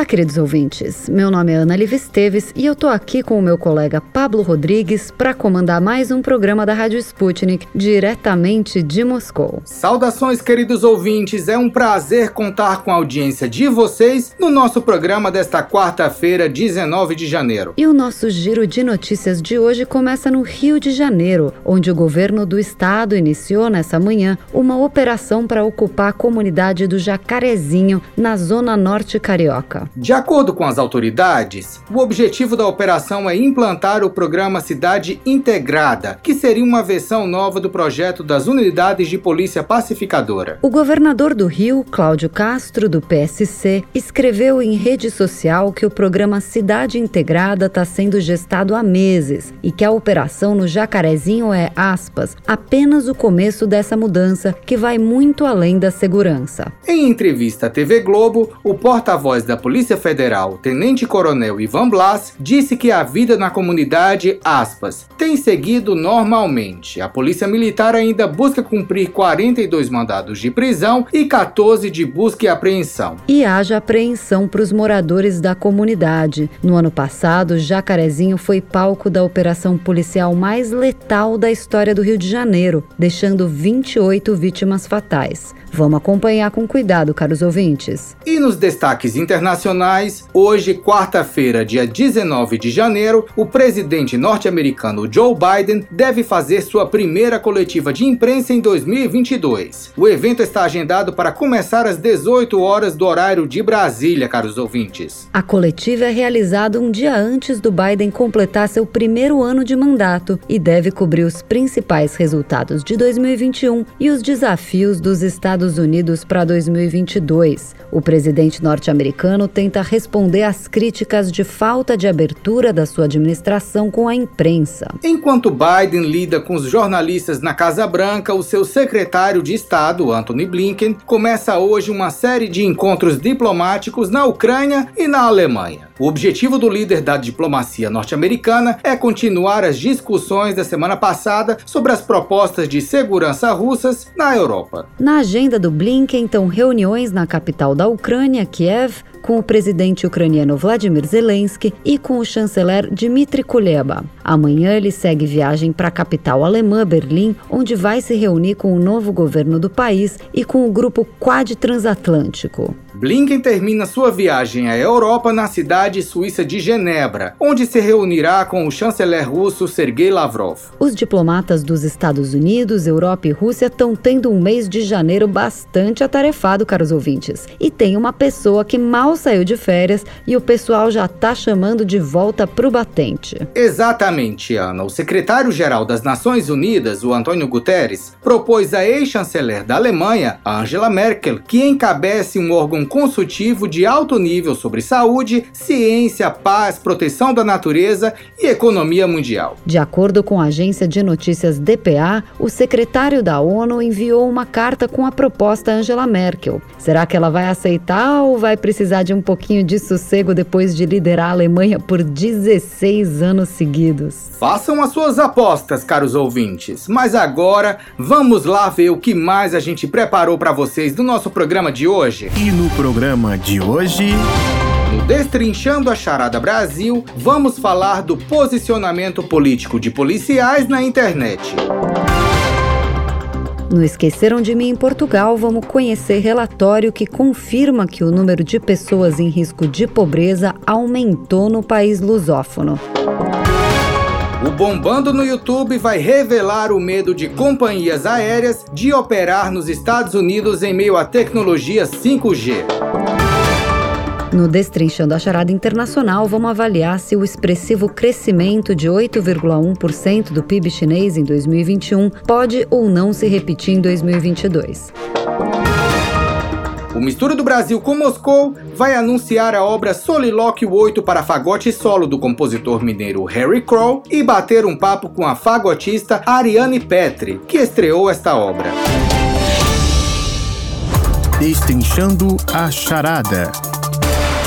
Olá, queridos ouvintes. Meu nome é Ana Liv Esteves e eu tô aqui com o meu colega Pablo Rodrigues para comandar mais um programa da Rádio Sputnik, diretamente de Moscou. Saudações, queridos ouvintes. É um prazer contar com a audiência de vocês no nosso programa desta quarta-feira, 19 de janeiro. E o nosso giro de notícias de hoje começa no Rio de Janeiro, onde o governo do estado iniciou nessa manhã uma operação para ocupar a comunidade do Jacarezinho, na zona norte carioca. De acordo com as autoridades, o objetivo da operação é implantar o programa Cidade Integrada, que seria uma versão nova do projeto das unidades de polícia pacificadora. O governador do Rio, Cláudio Castro, do PSC, escreveu em rede social que o programa Cidade Integrada está sendo gestado há meses e que a operação no Jacarezinho é, aspas, apenas o começo dessa mudança que vai muito além da segurança. Em entrevista à TV Globo, o porta-voz da Polícia Federal, Tenente Coronel Ivan Blas, disse que a vida na comunidade, aspas, tem seguido normalmente. A Polícia Militar ainda busca cumprir 42 mandados de prisão e 14 de busca e apreensão. E haja apreensão para os moradores da comunidade. No ano passado, Jacarezinho foi palco da operação policial mais letal da história do Rio de Janeiro, deixando 28 vítimas fatais. Vamos acompanhar com cuidado, caros ouvintes. E nos destaques internacionais, hoje, quarta-feira, dia 19 de janeiro, o presidente norte-americano Joe Biden deve fazer sua primeira coletiva de imprensa em 2022. O evento está agendado para começar às 18 horas do horário de Brasília, caros ouvintes. A coletiva é realizada um dia antes do Biden completar seu primeiro ano de mandato e deve cobrir os principais resultados de 2021 e os desafios dos Estados Estados Unidos para 2022. O presidente norte-americano tenta responder às críticas de falta de abertura da sua administração com a imprensa. Enquanto Biden lida com os jornalistas na Casa Branca, o seu secretário de Estado, Anthony Blinken, começa hoje uma série de encontros diplomáticos na Ucrânia e na Alemanha. O objetivo do líder da diplomacia norte-americana é continuar as discussões da semana passada sobre as propostas de segurança russas na Europa. Na agenda do Blinken estão reuniões na capital da Ucrânia, Kiev, com o presidente ucraniano Vladimir Zelensky e com o chanceler Dmitry Kuleba. Amanhã ele segue viagem para a capital alemã, Berlim, onde vai se reunir com o novo governo do país e com o grupo Quad Transatlântico. Blinken termina sua viagem à Europa na cidade suíça de Genebra, onde se reunirá com o chanceler russo Sergei Lavrov. Os diplomatas dos Estados Unidos, Europa e Rússia estão tendo um mês de janeiro bastante atarefado, caros ouvintes. E tem uma pessoa que mal saiu de férias e o pessoal já está chamando de volta pro batente. Exatamente, Ana. O secretário-geral das Nações Unidas, o Antônio Guterres, propôs à ex-chanceler da Alemanha, Angela Merkel, que encabece um órgão consultivo de alto nível sobre saúde, ciência, paz, proteção da natureza e economia mundial. De acordo com a agência de notícias DPA, o secretário da ONU enviou uma carta com a proposta Angela Merkel. Será que ela vai aceitar ou vai precisar de um pouquinho de sossego depois de liderar a Alemanha por 16 anos seguidos? Façam as suas apostas, caros ouvintes. Mas agora, vamos lá ver o que mais a gente preparou para vocês no nosso programa de hoje. E no programa de hoje. No Destrinchando a Charada Brasil, vamos falar do posicionamento político de policiais na internet. No Esqueceram de Mim em Portugal, vamos conhecer relatório que confirma que o número de pessoas em risco de pobreza aumentou no país lusófono. O Bombando no YouTube vai revelar o medo de companhias aéreas de operar nos Estados Unidos em meio à tecnologia 5G. No Destrinchando a Charada Internacional, vamos avaliar se o expressivo crescimento de 8,1% do PIB chinês em 2021 pode ou não se repetir em 2022. O Mistura do Brasil com Moscou vai anunciar a obra Solilóquio 8 para fagote solo do compositor mineiro Harry Crow e bater um papo com a fagotista Ariane Petri, que estreou esta obra. Destrinchando a Charada.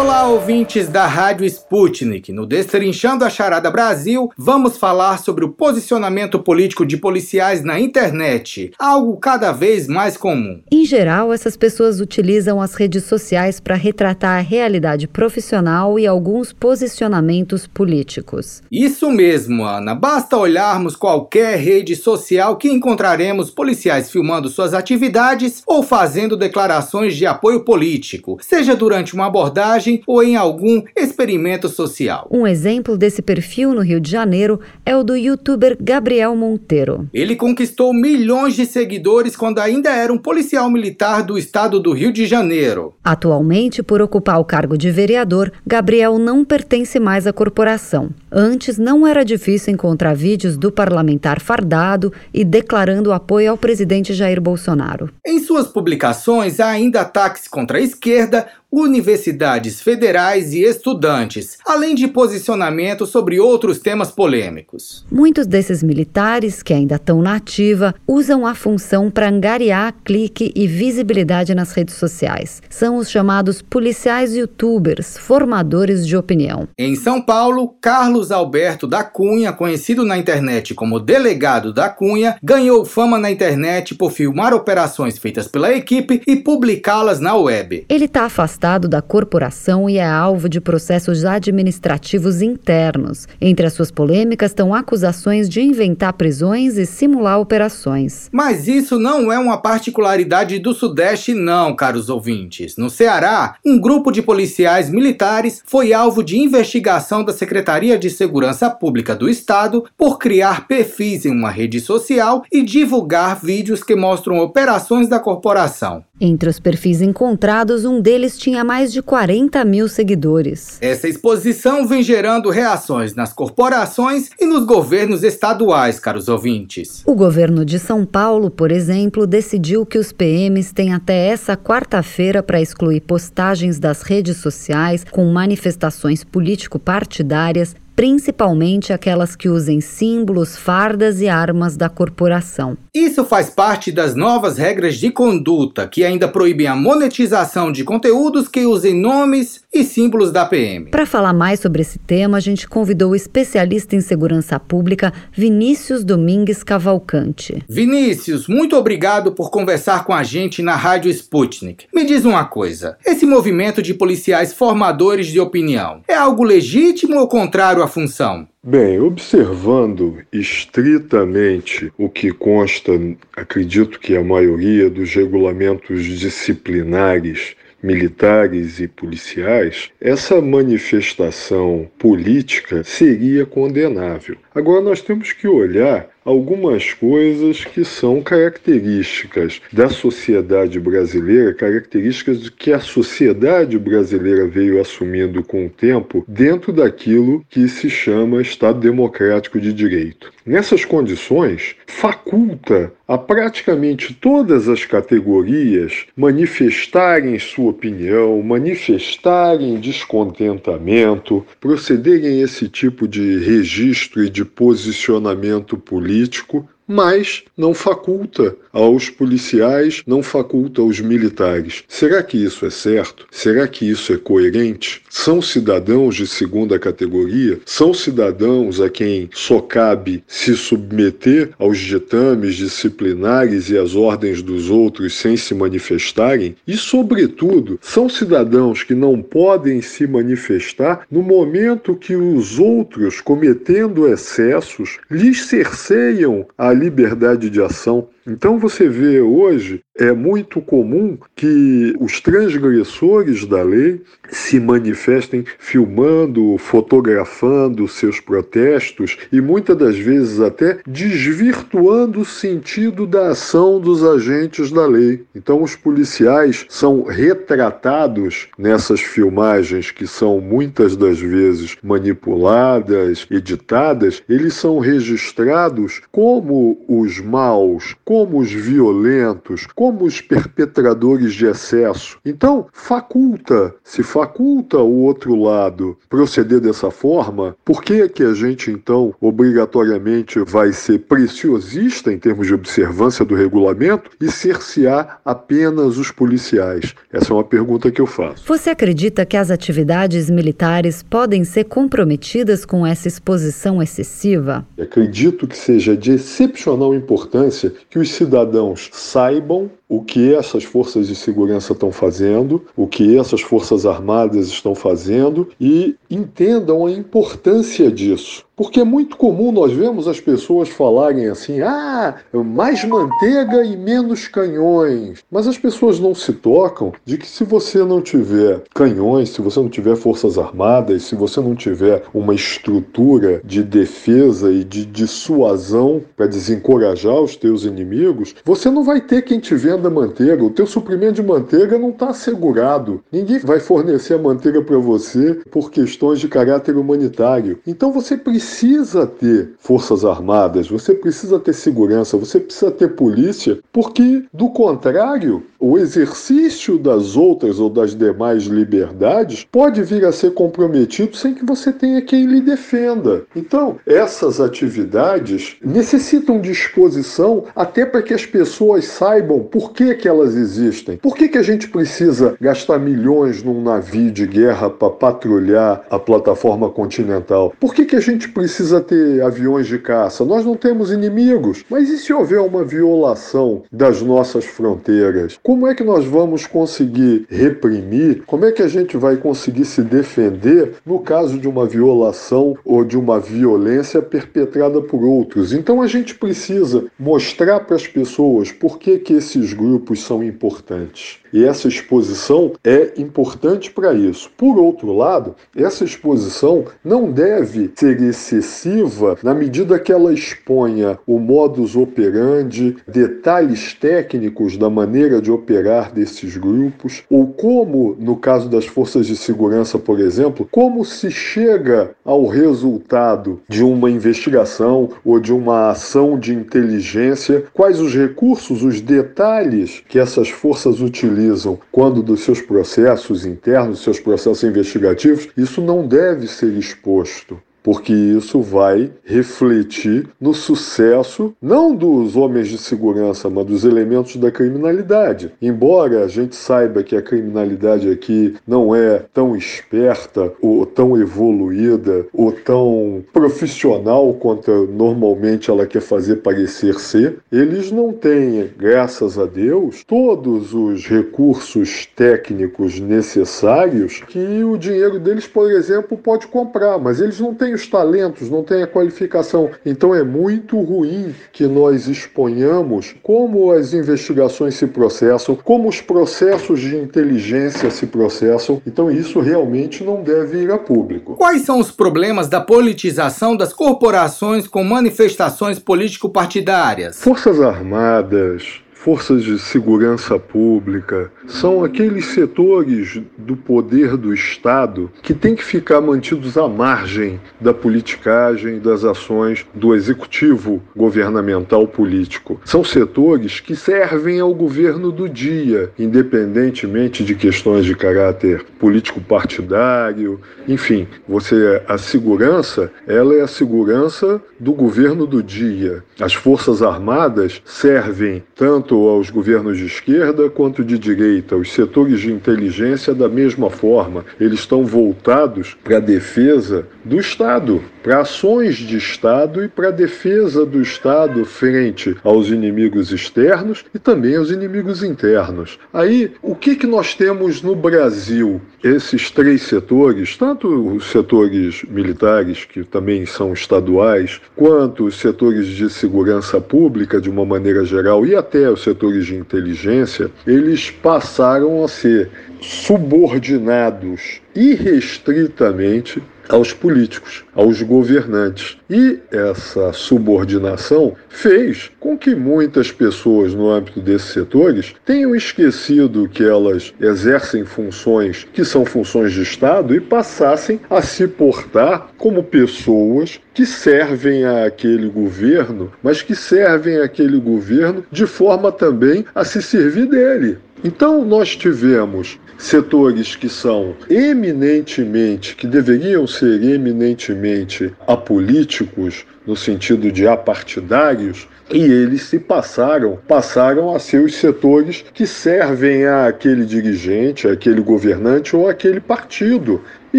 Olá, ouvintes da Rádio Sputnik. No Destrinchando a Charada Brasil, vamos falar sobre o posicionamento político de policiais na internet, algo cada vez mais comum. Em geral, essas pessoas utilizam as redes sociais para retratar a realidade profissional e alguns posicionamentos políticos. Isso mesmo, Ana. Basta olharmos qualquer rede social que encontraremos policiais filmando suas atividades ou fazendo declarações de apoio político, seja durante uma abordagem ou em algum experimento social. Um exemplo desse perfil no Rio de Janeiro é o do youtuber Gabriel Monteiro. Ele conquistou milhões de seguidores quando ainda era um policial militar do estado do Rio de Janeiro. Atualmente, por ocupar o cargo de vereador, Gabriel não pertence mais à corporação. Antes, não era difícil encontrar vídeos do parlamentar fardado e declarando apoio ao presidente Jair Bolsonaro. Em suas publicações, há ainda ataques contra a esquerda, universidades federais e estudantes, além de posicionamento sobre outros temas polêmicos. Muitos desses militares, que ainda estão na ativa, usam a função para angariar clique e visibilidade nas redes sociais. São os chamados policiais youtubers, formadores de opinião. Em São Paulo, Carlos Alberto da Cunha, conhecido na internet como Delegado da Cunha, ganhou fama na internet por filmar operações feitas pela equipe e publicá-las na web. Ele está afastado afastado da corporação e é alvo de processos administrativos internos. Entre as suas polêmicas estão acusações de inventar prisões e simular operações. Mas isso não é uma particularidade do Sudeste, não, caros ouvintes. No Ceará, um grupo de policiais militares foi alvo de investigação da Secretaria de Segurança Pública do Estado por criar perfis em uma rede social e divulgar vídeos que mostram operações da corporação. Entre os perfis encontrados, um deles tinha mais de 40 mil seguidores. Essa exposição vem gerando reações nas corporações e nos governos estaduais, caros ouvintes. O governo de São Paulo, por exemplo, decidiu que os PMs têm até essa quarta-feira para excluir postagens das redes sociais com manifestações político-partidárias principalmente aquelas que usem símbolos, fardas e armas da corporação. Isso faz parte das novas regras de conduta que ainda proíbem a monetização de conteúdos que usem nomes e símbolos da PM. Para falar mais sobre esse tema, a gente convidou o especialista em segurança pública Vinícius Domingues Cavalcante. Vinícius, muito obrigado por conversar com a gente na Rádio Sputnik. Me diz uma coisa: esse movimento de policiais formadores de opinião é algo legítimo ou contrário à função? Bem, observando estritamente o que consta, acredito que a maioria dos regulamentos disciplinares militares e policiais, essa manifestação política seria condenável. Agora nós temos que olhar algumas coisas que são características da sociedade brasileira, características que a sociedade brasileira veio assumindo com o tempo dentro daquilo que se chama Estado Democrático de Direito. Nessas condições, faculta a praticamente todas as categorias manifestarem sua opinião, manifestarem descontentamento, procederem esse tipo de registro e de posicionamento político mas não faculta aos policiais, não faculta aos militares. Será que isso é certo? Será que isso é coerente? São cidadãos de segunda categoria? São cidadãos a quem só cabe se submeter aos ditames disciplinares e às ordens dos outros sem se manifestarem? E, sobretudo, são cidadãos que não podem se manifestar no momento que os outros, cometendo excessos, lhes cerceiam a liberdade de ação. Então você vê hoje é muito comum que os transgressores da lei se manifestem filmando, fotografando seus protestos e muitas das vezes até desvirtuando o sentido da ação dos agentes da lei. Então os policiais são retratados nessas filmagens que são muitas das vezes manipuladas, editadas, eles são registrados como os maus, como como os violentos, como os perpetradores de excesso. Então, faculta, se faculta o outro lado proceder dessa forma, por que que a gente então obrigatoriamente vai ser preciosista em termos de observância do regulamento e cercear apenas os policiais? Essa é uma pergunta que eu faço. Você acredita que as atividades militares podem ser comprometidas com essa exposição excessiva? Acredito que seja de excepcional importância que os cidadãos saibam o que essas forças de segurança estão fazendo, o que essas forças armadas estão fazendo e entendam a importância disso. Porque é muito comum nós vemos as pessoas falarem assim: ah, mais manteiga e menos canhões. Mas as pessoas não se tocam de que se você não tiver canhões, se você não tiver forças armadas, se você não tiver uma estrutura de defesa e de dissuasão para desencorajar os teus inimigos, você não vai ter quem te venda manteiga. O teu suprimento de manteiga não está assegurado. Ninguém vai fornecer a manteiga para você por questões de caráter humanitário. Então você precisa precisa ter forças armadas, você precisa ter segurança, você precisa ter polícia, porque, do contrário, o exercício das outras ou das demais liberdades pode vir a ser comprometido sem que você tenha quem lhe defenda. Então, essas atividades necessitam de exposição até para que as pessoas saibam por que, que elas existem. Por que, que a gente precisa gastar milhões num navio de guerra para patrulhar a plataforma continental? Por que, que a gente precisa ter aviões de caça. Nós não temos inimigos. Mas e se houver uma violação das nossas fronteiras? Como é que nós vamos conseguir reprimir? Como é que a gente vai conseguir se defender no caso de uma violação ou de uma violência perpetrada por outros? Então a gente precisa mostrar para as pessoas por que, que esses grupos são importantes. E essa exposição é importante para isso. Por outro lado, essa exposição não deve ser excessiva na medida que ela exponha o modus operandi, detalhes técnicos da maneira de operar desses grupos, ou como, no caso das forças de segurança, por exemplo, como se chega ao resultado de uma investigação ou de uma ação de inteligência, quais os recursos, os detalhes que essas forças utilizam utilizam quando dos seus processos internos, seus processos investigativos, isso não deve ser exposto porque isso vai refletir no sucesso não dos homens de segurança, mas dos elementos da criminalidade. Embora a gente saiba que a criminalidade aqui não é tão esperta ou tão evoluída ou tão profissional quanto normalmente ela quer fazer parecer ser, eles não têm, graças a Deus, todos os recursos técnicos necessários que o dinheiro deles, por exemplo, pode comprar, mas eles não têm tem os talentos, não tem a qualificação. Então é muito ruim que nós exponhamos como as investigações se processam, como os processos de inteligência se processam. Então isso realmente não deve ir a público. Quais são os problemas da politização das corporações com manifestações político-partidárias? Forças Armadas, forças de segurança pública, são aqueles setores do poder do Estado que têm que ficar mantidos à margem da politicagem das ações do executivo governamental político. São setores que servem ao governo do dia, independentemente de questões de caráter político partidário, enfim, você a segurança, ela é a segurança do governo do dia. As Forças Armadas servem tanto tanto aos governos de esquerda quanto de direita. Os setores de inteligência, da mesma forma, eles estão voltados para a defesa do Estado, para ações de Estado e para a defesa do Estado frente aos inimigos externos e também aos inimigos internos. Aí, o que, que nós temos no Brasil? Esses três setores, tanto os setores militares, que também são estaduais, quanto os setores de segurança pública, de uma maneira geral, e até os setores de inteligência, eles passaram a ser subordinados irrestritamente aos políticos, aos governantes. E essa subordinação fez com que muitas pessoas no âmbito desses setores tenham esquecido que elas exercem funções que são funções de Estado e passassem a se portar como pessoas que servem àquele governo, mas que servem àquele governo de forma também a se servir dele. Então, nós tivemos setores que são eminentemente, que deveriam ser eminentemente apolíticos, no sentido de apartidários, e eles se passaram, passaram a ser os setores que servem àquele dirigente, àquele governante ou àquele partido. E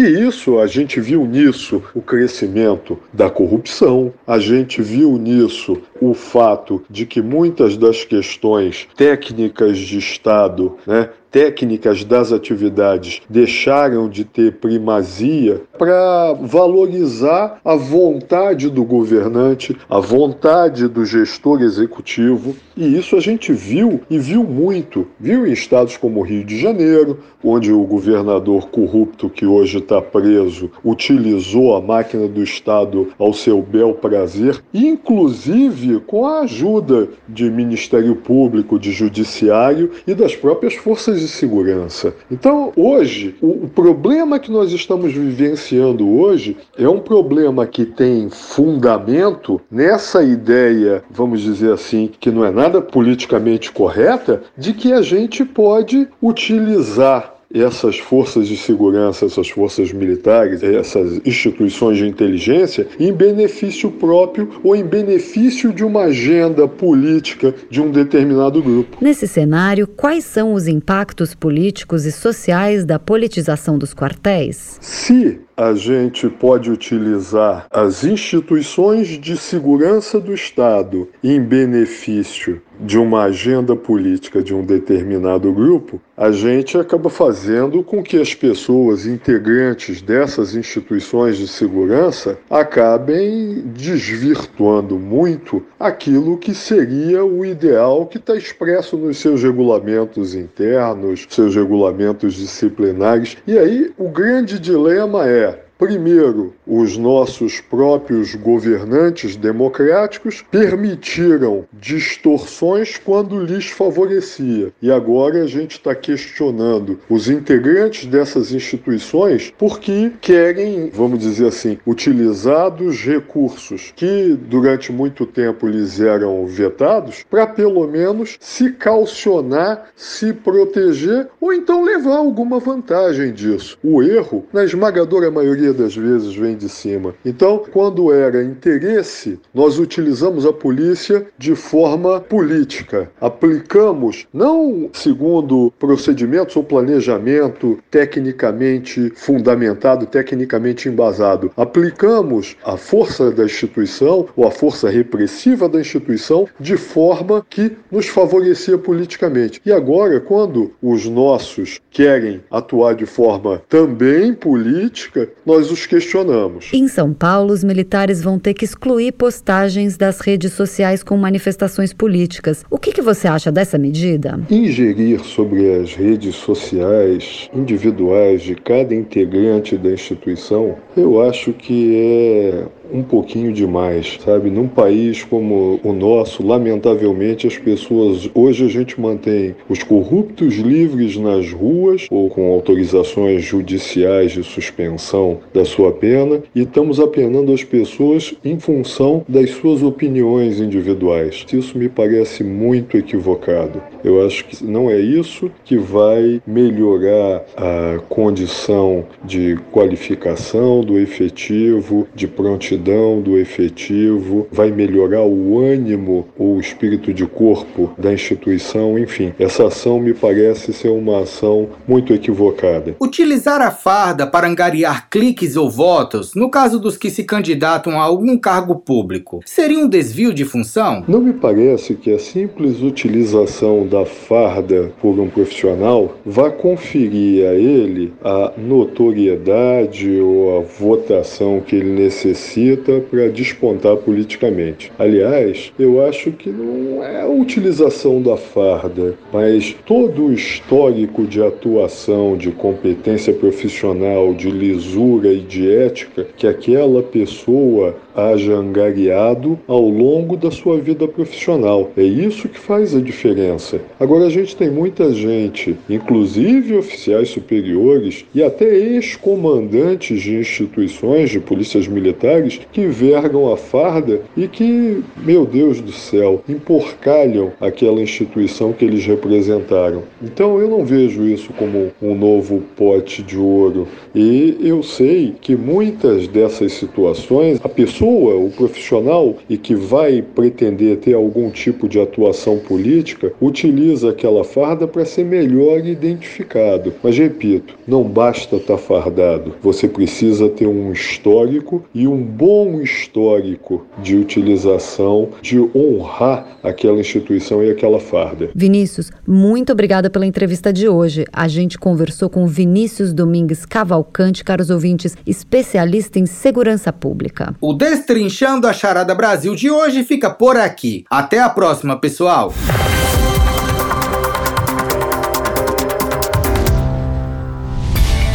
isso, a gente viu nisso o crescimento da corrupção, a gente viu nisso o fato de que muitas das questões técnicas de Estado, né, técnicas das atividades deixaram de ter primazia para valorizar a vontade do governante, a vontade do gestor executivo. E isso a gente viu e viu muito. Viu em estados como o Rio de Janeiro, onde o governador corrupto que hoje está preso utilizou a máquina do Estado ao seu bel prazer, inclusive com a ajuda de Ministério Público, de Judiciário e das próprias forças de segurança. Então, hoje, o, o problema que nós estamos vivenciando hoje é um problema que tem fundamento nessa ideia, vamos dizer assim, que não é nada politicamente correta, de que a gente pode utilizar essas forças de segurança, essas forças militares, essas instituições de inteligência em benefício próprio ou em benefício de uma agenda política de um determinado grupo. Nesse cenário, quais são os impactos políticos e sociais da politização dos quartéis? Se a gente pode utilizar as instituições de segurança do Estado em benefício de uma agenda política de um determinado grupo, a gente acaba fazendo com que as pessoas integrantes dessas instituições de segurança acabem desvirtuando muito aquilo que seria o ideal que está expresso nos seus regulamentos internos, seus regulamentos disciplinares. E aí o grande dilema é Primeiro, os nossos próprios governantes democráticos permitiram distorções quando lhes favorecia. E agora a gente está questionando os integrantes dessas instituições porque querem, vamos dizer assim, utilizar dos recursos que durante muito tempo lhes eram vetados para pelo menos se calcionar, se proteger ou então levar alguma vantagem disso. O erro, na esmagadora maioria das vezes vem de cima. Então, quando era interesse, nós utilizamos a polícia de forma política. Aplicamos, não segundo procedimentos ou planejamento tecnicamente fundamentado, tecnicamente embasado. Aplicamos a força da instituição ou a força repressiva da instituição de forma que nos favorecia politicamente. E agora, quando os nossos querem atuar de forma também política, nós nós os questionamos. Em São Paulo, os militares vão ter que excluir postagens das redes sociais com manifestações políticas. O que, que você acha dessa medida? Ingerir sobre as redes sociais individuais de cada integrante da instituição, eu acho que é um pouquinho demais, sabe? Num país como o nosso, lamentavelmente, as pessoas. Hoje a gente mantém os corruptos livres nas ruas ou com autorizações judiciais de suspensão da sua pena e estamos apenando as pessoas em função das suas opiniões individuais. Isso me parece muito equivocado. Eu acho que não é isso que vai melhorar a condição de qualificação do efetivo, de prontidão do efetivo, vai melhorar o ânimo ou o espírito de corpo da instituição, enfim. Essa ação me parece ser uma ação muito equivocada. Utilizar a farda para angariar cliques ou votos, no caso dos que se candidatam a algum cargo público, seria um desvio de função? Não me parece que a simples utilização da farda por um profissional vá conferir a ele a notoriedade ou a votação que ele necessita para despontar politicamente. Aliás, eu acho que não é a utilização da farda, mas todo o histórico de atuação, de competência profissional, de lisura e de ética que aquela pessoa haja angariado ao longo da sua vida profissional. É isso que faz a diferença. Agora, a gente tem muita gente, inclusive oficiais superiores e até ex-comandantes de instituições de polícias militares, que vergam a farda e que, meu Deus do céu, emporcalham aquela instituição que eles representaram. Então, eu não vejo isso como um novo pote de ouro. E eu sei que muitas dessas situações, a pessoa o profissional, e que vai pretender ter algum tipo de atuação política, utiliza aquela farda para ser melhor identificado. Mas repito, não basta estar tá fardado, você precisa ter um histórico e um bom histórico de utilização, de honrar aquela instituição e aquela farda. Vinícius, muito obrigada pela entrevista de hoje. A gente conversou com Vinícius Domingues Cavalcante, caros ouvintes, especialista em segurança pública. O Destrinchando a Charada Brasil de hoje fica por aqui. Até a próxima, pessoal!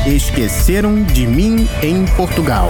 Esqueceram de mim em Portugal.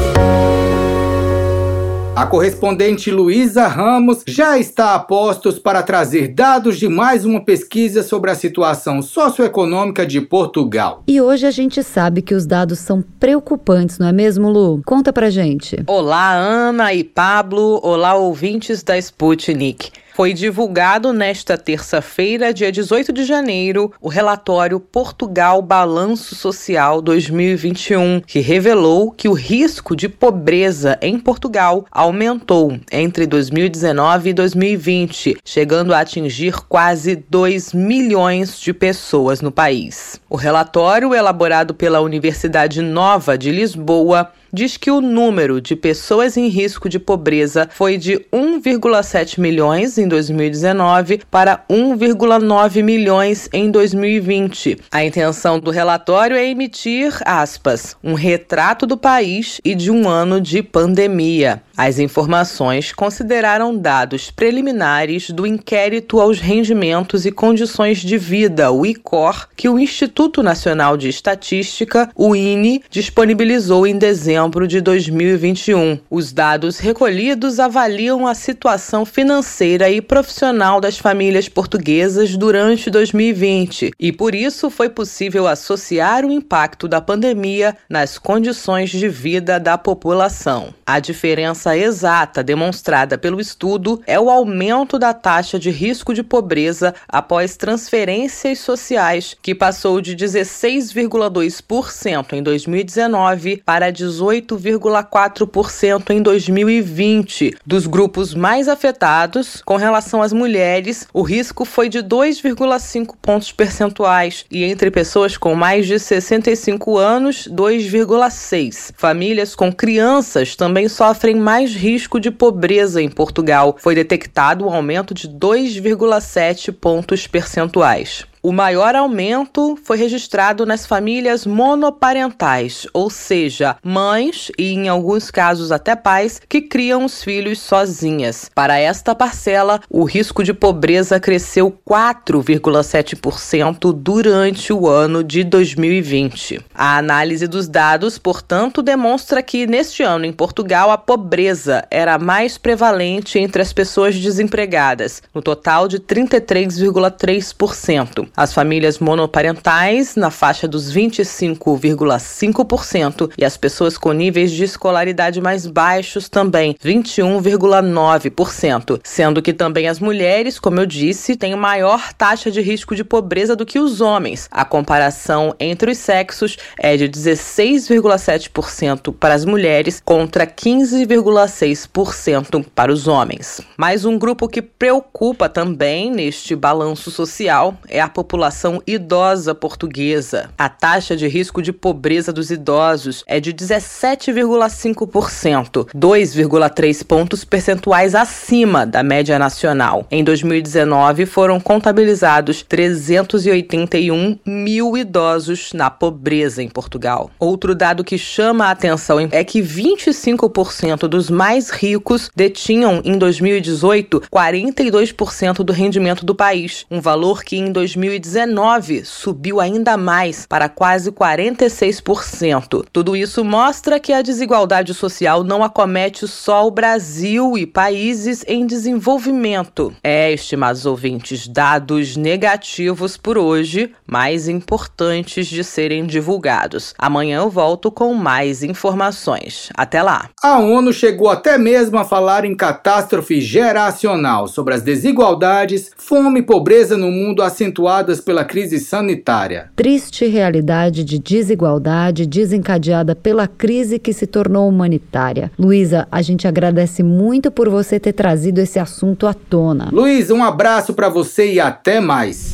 A correspondente Luísa Ramos já está a postos para trazer dados de mais uma pesquisa sobre a situação socioeconômica de Portugal. E hoje a gente sabe que os dados são preocupantes, não é mesmo, Lu? Conta pra gente. Olá, Ana e Pablo. Olá, ouvintes da Sputnik. Foi divulgado nesta terça-feira, dia 18 de janeiro, o relatório Portugal Balanço Social 2021, que revelou que o risco de pobreza em Portugal aumentou entre 2019 e 2020, chegando a atingir quase 2 milhões de pessoas no país. O relatório, elaborado pela Universidade Nova de Lisboa, diz que o número de pessoas em risco de pobreza foi de 1,7 milhões em 2019 para 1,9 milhões em 2020. A intenção do relatório é emitir, aspas, um retrato do país e de um ano de pandemia. As informações consideraram dados preliminares do inquérito aos rendimentos e condições de vida, o ICOR, que o Instituto Nacional de Estatística, o INE, disponibilizou em dezembro de 2021. Os dados recolhidos avaliam a situação financeira e profissional das famílias portuguesas durante 2020 e por isso foi possível associar o impacto da pandemia nas condições de vida da população. A diferença exata demonstrada pelo estudo é o aumento da taxa de risco de pobreza após transferências sociais, que passou de 16,2% em 2019 para 18,4% em 2020. Dos grupos mais afetados, com relação às mulheres, o risco foi de 2,5 pontos percentuais e entre pessoas com mais de 65 anos, 2,6. Famílias com crianças também sofrem mais risco de pobreza em Portugal. Foi detectado um aumento de 2,7 pontos percentuais. O maior aumento foi registrado nas famílias monoparentais, ou seja, mães e, em alguns casos, até pais que criam os filhos sozinhas. Para esta parcela, o risco de pobreza cresceu 4,7% durante o ano de 2020. A análise dos dados, portanto, demonstra que neste ano em Portugal a pobreza era mais prevalente entre as pessoas desempregadas, no total de 33,3%. As famílias monoparentais, na faixa dos 25,5%, e as pessoas com níveis de escolaridade mais baixos também, 21,9%. Sendo que também as mulheres, como eu disse, têm maior taxa de risco de pobreza do que os homens. A comparação entre os sexos é de 16,7% para as mulheres contra 15,6% para os homens. Mais um grupo que preocupa também neste balanço social é a população população idosa portuguesa. A taxa de risco de pobreza dos idosos é de 17,5%, 2,3 pontos percentuais acima da média nacional. Em 2019, foram contabilizados 381 mil idosos na pobreza em Portugal. Outro dado que chama a atenção é que 25% dos mais ricos detinham em 2018 42% do rendimento do país, um valor que em 2019 subiu ainda mais para quase 46%. Tudo isso mostra que a desigualdade social não acomete só o Brasil e países em desenvolvimento. É, estimados ouvintes, dados negativos por hoje, mais importantes de serem divulgados. Amanhã eu volto com mais informações. Até lá. A ONU chegou até mesmo a falar em catástrofe geracional sobre as desigualdades, fome e pobreza no mundo acentuadas pela crise sanitária. Triste realidade de desigualdade desencadeada pela crise que se tornou humanitária. Luísa, a gente agradece muito por você ter trazido esse assunto à tona. Luísa, um abraço para você e até mais.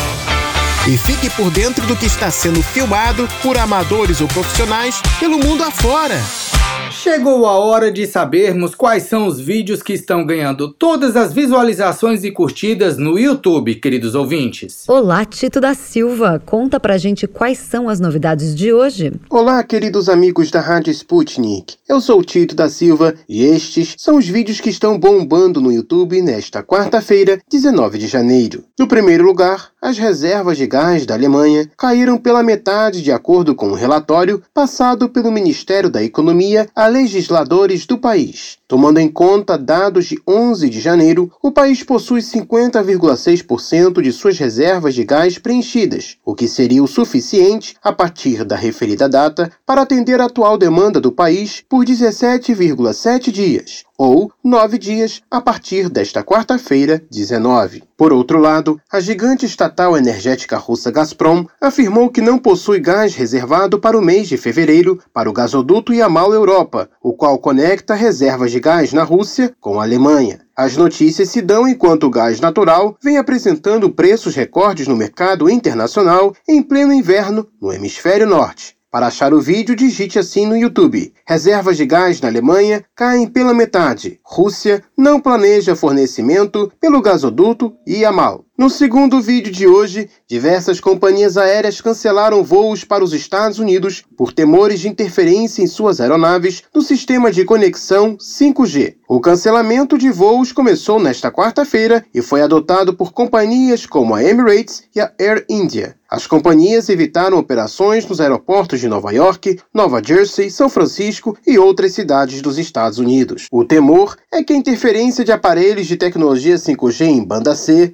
E fique por dentro do que está sendo filmado por amadores ou profissionais pelo mundo afora. Chegou a hora de sabermos quais são os vídeos que estão ganhando todas as visualizações e curtidas no YouTube, queridos ouvintes. Olá, Tito da Silva. Conta pra gente quais são as novidades de hoje. Olá, queridos amigos da Rádio Sputnik. Eu sou o Tito da Silva e estes são os vídeos que estão bombando no YouTube nesta quarta-feira, 19 de janeiro. No primeiro lugar, as reservas de gás da Alemanha caíram pela metade de acordo com o um relatório passado pelo Ministério da Economia a legisladores do país. Tomando em conta dados de 11 de janeiro, o país possui 50,6% de suas reservas de gás preenchidas, o que seria o suficiente, a partir da referida data, para atender a atual demanda do país por 17,7 dias, ou nove dias a partir desta quarta-feira, 19. Por outro lado, a gigante estatal energética russa Gazprom afirmou que não possui gás reservado para o mês de fevereiro para o gasoduto Yamal Europa, o qual conecta reservas de gás na Rússia com a Alemanha. As notícias se dão enquanto o gás natural vem apresentando preços recordes no mercado internacional em pleno inverno no hemisfério norte. Para achar o vídeo, digite assim no YouTube. Reservas de gás na Alemanha caem pela metade. Rússia não planeja fornecimento pelo gasoduto Yamal. No segundo vídeo de hoje, diversas companhias aéreas cancelaram voos para os Estados Unidos por temores de interferência em suas aeronaves no sistema de conexão 5G. O cancelamento de voos começou nesta quarta-feira e foi adotado por companhias como a Emirates e a Air India. As companhias evitaram operações nos aeroportos de Nova York, Nova Jersey, São Francisco e outras cidades dos Estados Unidos. O temor é que a interferência de aparelhos de tecnologia 5G em banda C,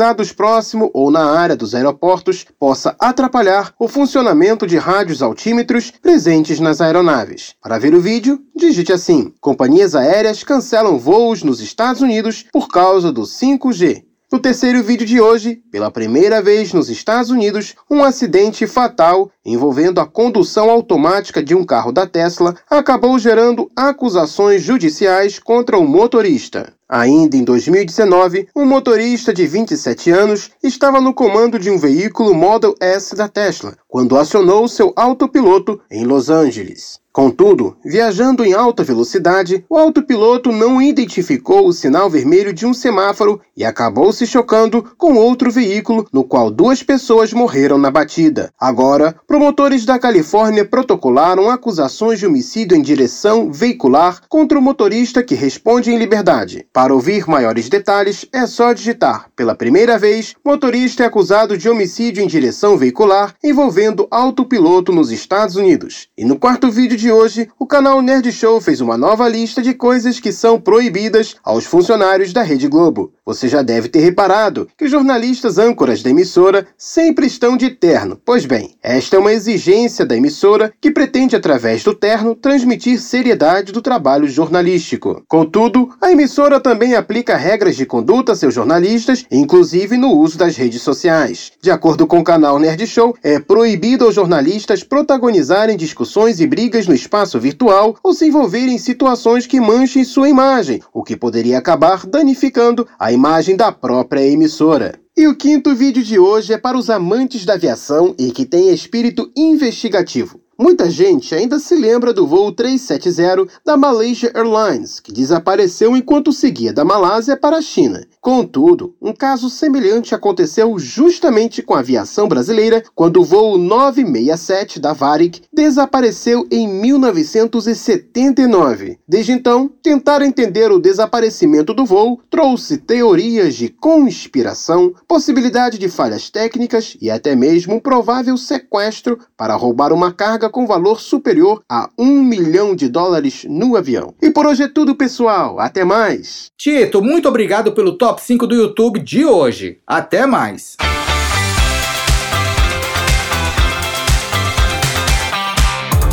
localizados próximo ou na área dos aeroportos, possa atrapalhar o funcionamento de rádios altímetros presentes nas aeronaves. Para ver o vídeo, digite assim: Companhias aéreas cancelam voos nos Estados Unidos por causa do 5G. No terceiro vídeo de hoje, pela primeira vez nos Estados Unidos, um acidente fatal envolvendo a condução automática de um carro da Tesla acabou gerando acusações judiciais contra o motorista. Ainda em 2019, um motorista de 27 anos estava no comando de um veículo Model S da Tesla quando acionou seu autopiloto em Los Angeles. Contudo, viajando em alta velocidade, o autopiloto não identificou o sinal vermelho de um semáforo e acabou se chocando com outro veículo, no qual duas pessoas morreram na batida. Agora, promotores da Califórnia protocolaram acusações de homicídio em direção veicular contra o motorista que responde em liberdade. Para ouvir maiores detalhes, é só digitar. Pela primeira vez, motorista é acusado de homicídio em direção veicular envolvendo autopiloto nos Estados Unidos. E no quarto vídeo de hoje, o canal Nerd Show fez uma nova lista de coisas que são proibidas aos funcionários da Rede Globo. Você já deve ter reparado que os jornalistas âncoras da emissora sempre estão de terno. Pois bem, esta é uma exigência da emissora que pretende, através do terno, transmitir seriedade do trabalho jornalístico. Contudo, a emissora também também aplica regras de conduta a seus jornalistas, inclusive no uso das redes sociais. De acordo com o canal Nerd Show, é proibido aos jornalistas protagonizarem discussões e brigas no espaço virtual ou se envolverem em situações que manchem sua imagem, o que poderia acabar danificando a imagem da própria emissora. E o quinto vídeo de hoje é para os amantes da aviação e que tem espírito investigativo. Muita gente ainda se lembra do voo 370 da Malaysia Airlines, que desapareceu enquanto seguia da Malásia para a China. Contudo, um caso semelhante aconteceu justamente com a aviação brasileira quando o voo 967 da Varig desapareceu em 1979. Desde então, tentar entender o desaparecimento do voo trouxe teorias de conspiração, possibilidade de falhas técnicas e até mesmo um provável sequestro para roubar uma carga com valor superior a um milhão de dólares no avião. E por hoje é tudo, pessoal. Até mais. Tito, muito obrigado pelo top 5 do YouTube de hoje. Até mais.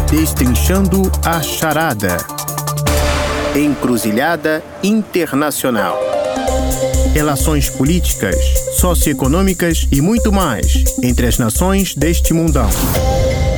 Destrinchando a charada. Encruzilhada Internacional. Relações políticas, socioeconômicas e muito mais entre as nações deste mundão.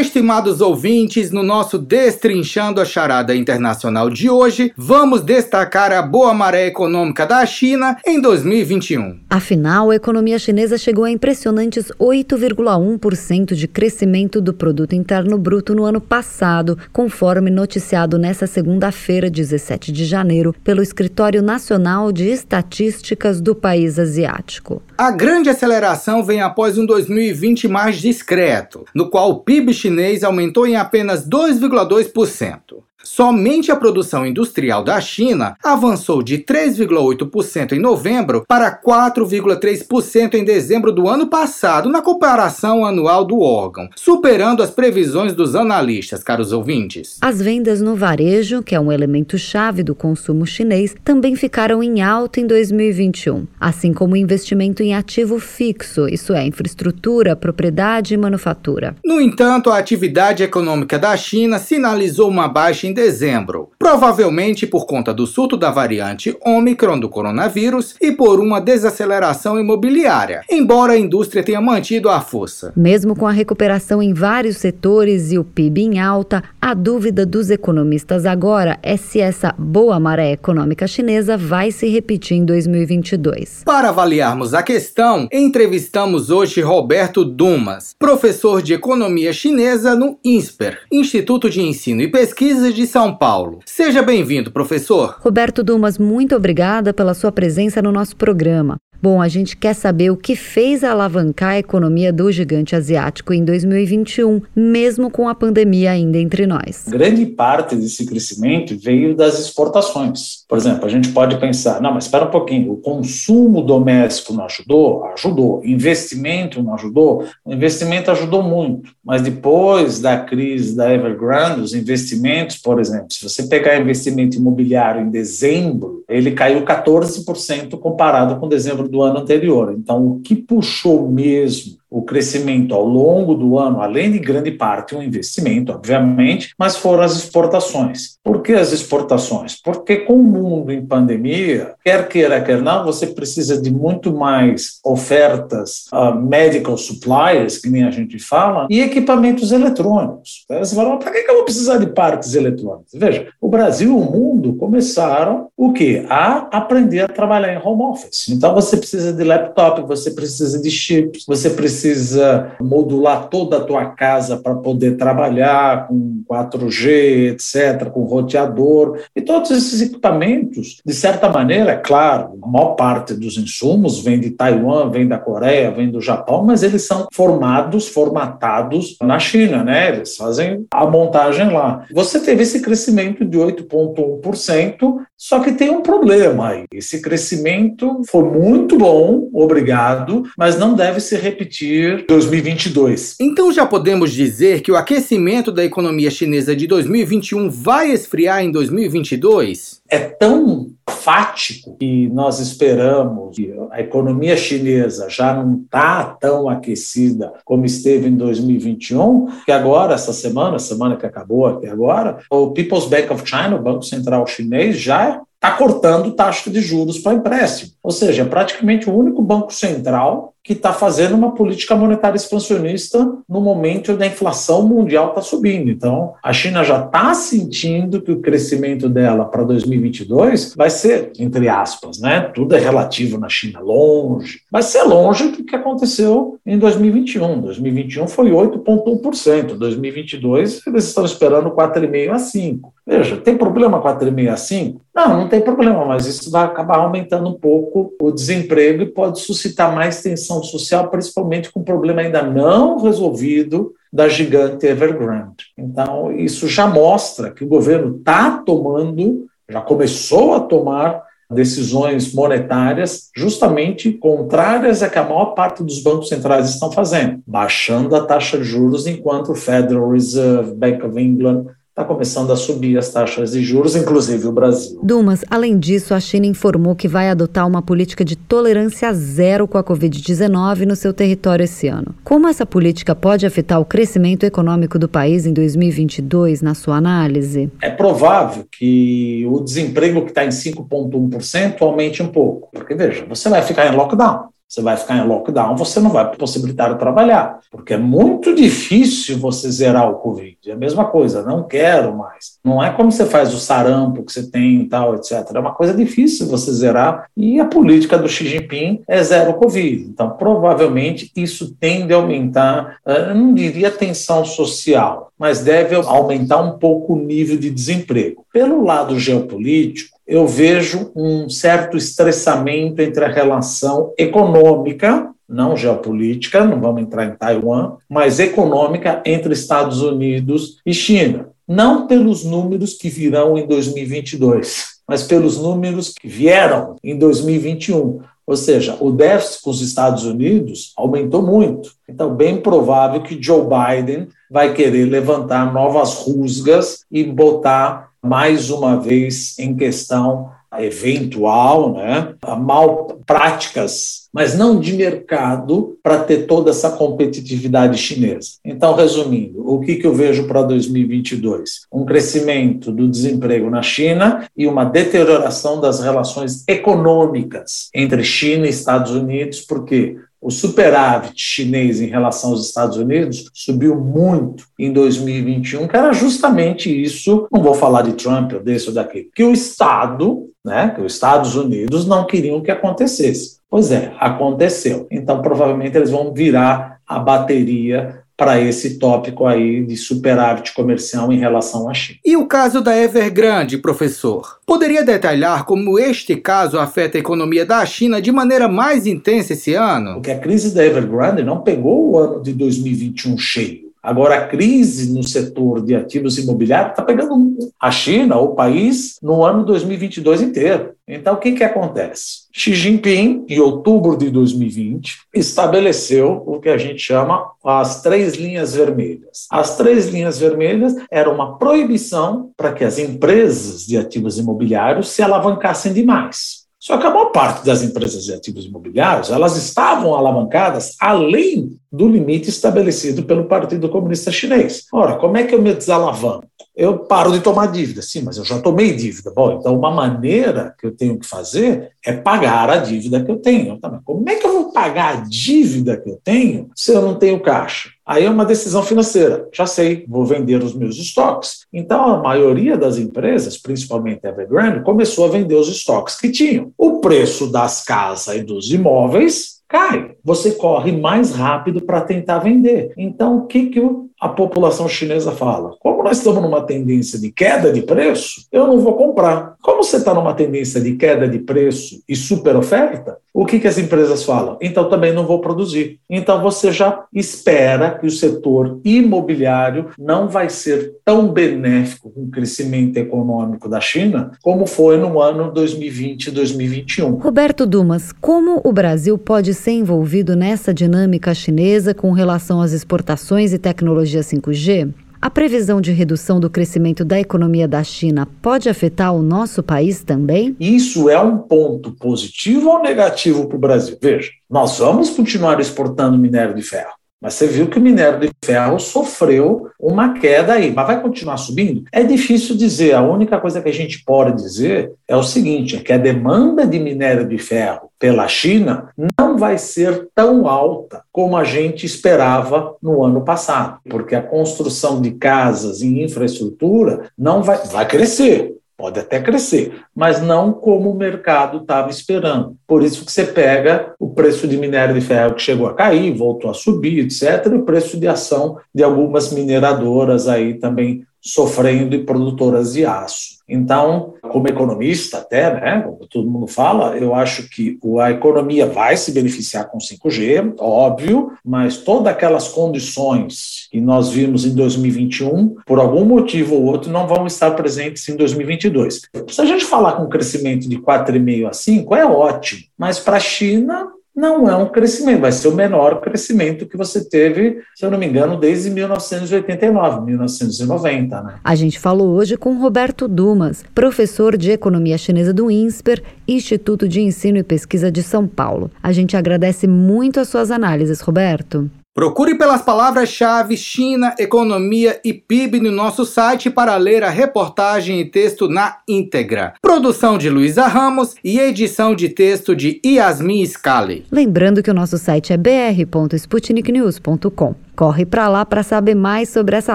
Estimados ouvintes, no nosso Destrinchando a Charada Internacional de hoje, vamos destacar a boa maré econômica da China em 2021. Afinal, a economia chinesa chegou a impressionantes 8,1% de crescimento do produto interno bruto no ano passado, conforme noticiado nesta segunda-feira, 17 de janeiro, pelo Escritório Nacional de Estatísticas do país asiático. A grande aceleração vem após um 2020 mais discreto, no qual o PIB chinês aumentou em apenas 2,2%. Somente a produção industrial da China avançou de 3,8% em novembro para 4,3% em dezembro do ano passado, na comparação anual do órgão, superando as previsões dos analistas, caros ouvintes. As vendas no varejo, que é um elemento chave do consumo chinês, também ficaram em alta em 2021, assim como o investimento em ativo fixo, isso é, infraestrutura, propriedade e manufatura. No entanto, a atividade econômica da China sinalizou uma baixa em dezembro, provavelmente por conta do surto da variante Omicron do coronavírus e por uma desaceleração imobiliária, embora a indústria tenha mantido a força. Mesmo com a recuperação em vários setores e o PIB em alta, a dúvida dos economistas agora é se essa boa maré econômica chinesa vai se repetir em 2022. Para avaliarmos a questão, entrevistamos hoje Roberto Dumas, professor de economia chinesa no INSPER, Instituto de Ensino e Pesquisa de São Paulo. Seja bem-vindo, professor. Roberto Dumas, muito obrigada pela sua presença no nosso programa. Bom, a gente quer saber o que fez alavancar a economia do gigante asiático em 2021, mesmo com a pandemia ainda entre nós. Grande parte desse crescimento veio das exportações. Por exemplo, a gente pode pensar, não, mas espera um pouquinho, o consumo doméstico não ajudou? Ajudou. Investimento não ajudou? O investimento ajudou muito. Mas depois da crise da Evergrande, os investimentos, por exemplo, se você pegar investimento imobiliário em dezembro, ele caiu 14% comparado com dezembro do ano anterior. Então, o que puxou mesmo o crescimento ao longo do ano, além de grande parte um investimento, obviamente, mas foram as exportações. Por que as exportações? Porque com o mundo em pandemia, quer queira, quer não, você precisa de muito mais ofertas uh, medical supplies, que nem a gente fala, e equipamentos eletrônicos. Você fala, para que eu vou precisar de parques eletrônicos? Veja, o Brasil e o mundo começaram o quê? A aprender a trabalhar em home office. Então, você precisa de laptop, você precisa de chips, você precisa precisa modular toda a tua casa para poder trabalhar com 4G, etc., com roteador. E todos esses equipamentos, de certa maneira, é claro, a maior parte dos insumos vem de Taiwan, vem da Coreia, vem do Japão, mas eles são formados, formatados na China, né? Eles fazem a montagem lá. Você teve esse crescimento de 8,1%, só que tem um problema aí. Esse crescimento foi muito bom, obrigado, mas não deve se repetir 2022. Então já podemos dizer que o aquecimento da economia chinesa de 2021 vai esfriar em 2022? É tão fático que nós esperamos, que a economia chinesa já não está tão aquecida como esteve em 2021, que agora, essa semana, semana que acabou aqui agora, o People's Bank of China, o Banco Central Chinês, já está cortando taxa de juros para empréstimo. Ou seja, é praticamente o único banco central que está fazendo uma política monetária expansionista no momento da inflação mundial está subindo. Então, a China já está sentindo que o crescimento dela para 2022 vai ser, entre aspas, né? Tudo é relativo na China, longe. Vai ser longe do que aconteceu em 2021. 2021 foi 8,1%. 2022 eles estão esperando 4,5% a 5%. Veja, tem problema 4,5 a 5? Não, não tem problema, mas isso vai acabar aumentando um pouco o desemprego e pode suscitar mais tensão social, principalmente com o problema ainda não resolvido da gigante Evergrande. Então, isso já mostra que o governo está tomando, já começou a tomar decisões monetárias justamente contrárias a que a maior parte dos bancos centrais estão fazendo, baixando a taxa de juros enquanto o Federal Reserve, Bank of England está começando a subir as taxas de juros, inclusive o Brasil. Dumas, além disso, a China informou que vai adotar uma política de tolerância zero com a Covid-19 no seu território esse ano. Como essa política pode afetar o crescimento econômico do país em 2022, na sua análise? É provável que o desemprego que está em 5,1% aumente um pouco. Porque, veja, você vai ficar em lockdown você vai ficar em lockdown, você não vai possibilitar trabalhar, porque é muito difícil você zerar o Covid. É a mesma coisa, não quero mais. Não é como você faz o sarampo que você tem e tal, etc. É uma coisa difícil você zerar e a política do Xi Jinping é zero Covid. Então, provavelmente, isso tende a aumentar, eh, eu não diria tensão social, mas deve aumentar um pouco o nível de desemprego. Pelo lado geopolítico, eu vejo um certo estressamento entre a relação econômica, não geopolítica, não vamos entrar em Taiwan, mas econômica entre Estados Unidos e China. Não pelos números que virão em 2022, mas pelos números que vieram em 2021. Ou seja, o déficit com os Estados Unidos aumentou muito. Então, bem provável que Joe Biden vai querer levantar novas rusgas e botar mais uma vez em questão eventual, né, mal práticas, mas não de mercado para ter toda essa competitividade chinesa. Então, resumindo, o que, que eu vejo para 2022? Um crescimento do desemprego na China e uma deterioração das relações econômicas entre China e Estados Unidos, porque o superávit chinês em relação aos Estados Unidos subiu muito em 2021, que era justamente isso. Não vou falar de Trump ou desse ou daquele, que o Estado, né, que os Estados Unidos não queriam que acontecesse. Pois é, aconteceu. Então, provavelmente eles vão virar a bateria para esse tópico aí de superávit comercial em relação à China. E o caso da Evergrande, professor? Poderia detalhar como este caso afeta a economia da China de maneira mais intensa esse ano? Porque a crise da Evergrande não pegou o ano de 2021 cheio. Agora, a crise no setor de ativos imobiliários está pegando a China, o país, no ano 2022 inteiro. Então, o que, que acontece? Xi Jinping, em outubro de 2020, estabeleceu o que a gente chama as três linhas vermelhas. As três linhas vermelhas eram uma proibição para que as empresas de ativos imobiliários se alavancassem demais. Só que a maior parte das empresas de ativos imobiliários, elas estavam alavancadas além do limite estabelecido pelo Partido Comunista Chinês. Ora, como é que eu me desalavanco? Eu paro de tomar dívida. Sim, mas eu já tomei dívida. Bom, então uma maneira que eu tenho que fazer é pagar a dívida que eu tenho. Como é que eu vou pagar a dívida que eu tenho se eu não tenho caixa? Aí é uma decisão financeira. Já sei, vou vender os meus estoques. Então, a maioria das empresas, principalmente a Evergrande, começou a vender os estoques que tinham. O preço das casas e dos imóveis cai. Você corre mais rápido para tentar vender. Então, o que, que a população chinesa fala? Como nós estamos numa tendência de queda de preço, eu não vou comprar. Como você está numa tendência de queda de preço e super oferta, o que, que as empresas falam? Então também não vou produzir. Então você já espera que o setor imobiliário não vai ser tão benéfico com o crescimento econômico da China como foi no ano 2020 e 2021. Roberto Dumas, como o Brasil pode ser envolvido nessa dinâmica chinesa com relação às exportações e tecnologia 5G? A previsão de redução do crescimento da economia da China pode afetar o nosso país também? Isso é um ponto positivo ou negativo para o Brasil? Veja, nós vamos continuar exportando minério de ferro. Mas você viu que o minério de ferro sofreu uma queda aí, mas vai continuar subindo? É difícil dizer. A única coisa que a gente pode dizer é o seguinte: é que a demanda de minério de ferro pela China não vai ser tão alta como a gente esperava no ano passado, porque a construção de casas e infraestrutura não vai, vai crescer, Pode até crescer, mas não como o mercado estava esperando. Por isso que você pega o preço de minério de ferro que chegou a cair, voltou a subir, etc., e o preço de ação de algumas mineradoras aí também sofrendo e produtoras de aço. Então, como economista até, né, como todo mundo fala, eu acho que a economia vai se beneficiar com 5G, óbvio, mas todas aquelas condições que nós vimos em 2021, por algum motivo ou outro, não vão estar presentes em 2022. Se a gente falar com um crescimento de 4,5 a 5, é ótimo, mas para a China não é um crescimento, vai ser o menor crescimento que você teve, se eu não me engano, desde 1989, 1990. Né? A gente falou hoje com Roberto Dumas, professor de Economia Chinesa do INSPER, Instituto de Ensino e Pesquisa de São Paulo. A gente agradece muito as suas análises, Roberto. Procure pelas palavras-chave China, economia e PIB no nosso site para ler a reportagem e texto na íntegra. Produção de Luísa Ramos e edição de texto de Yasmin Scali. Lembrando que o nosso site é br.sputniknews.com. Corre para lá para saber mais sobre essa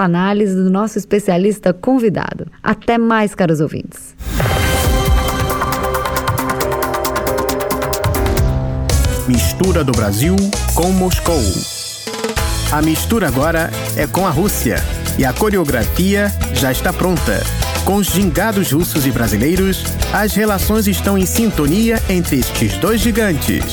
análise do nosso especialista convidado. Até mais, caros ouvintes. Mistura do Brasil com Moscou. A mistura agora é com a Rússia e a coreografia já está pronta. Com os gingados russos e brasileiros, as relações estão em sintonia entre estes dois gigantes.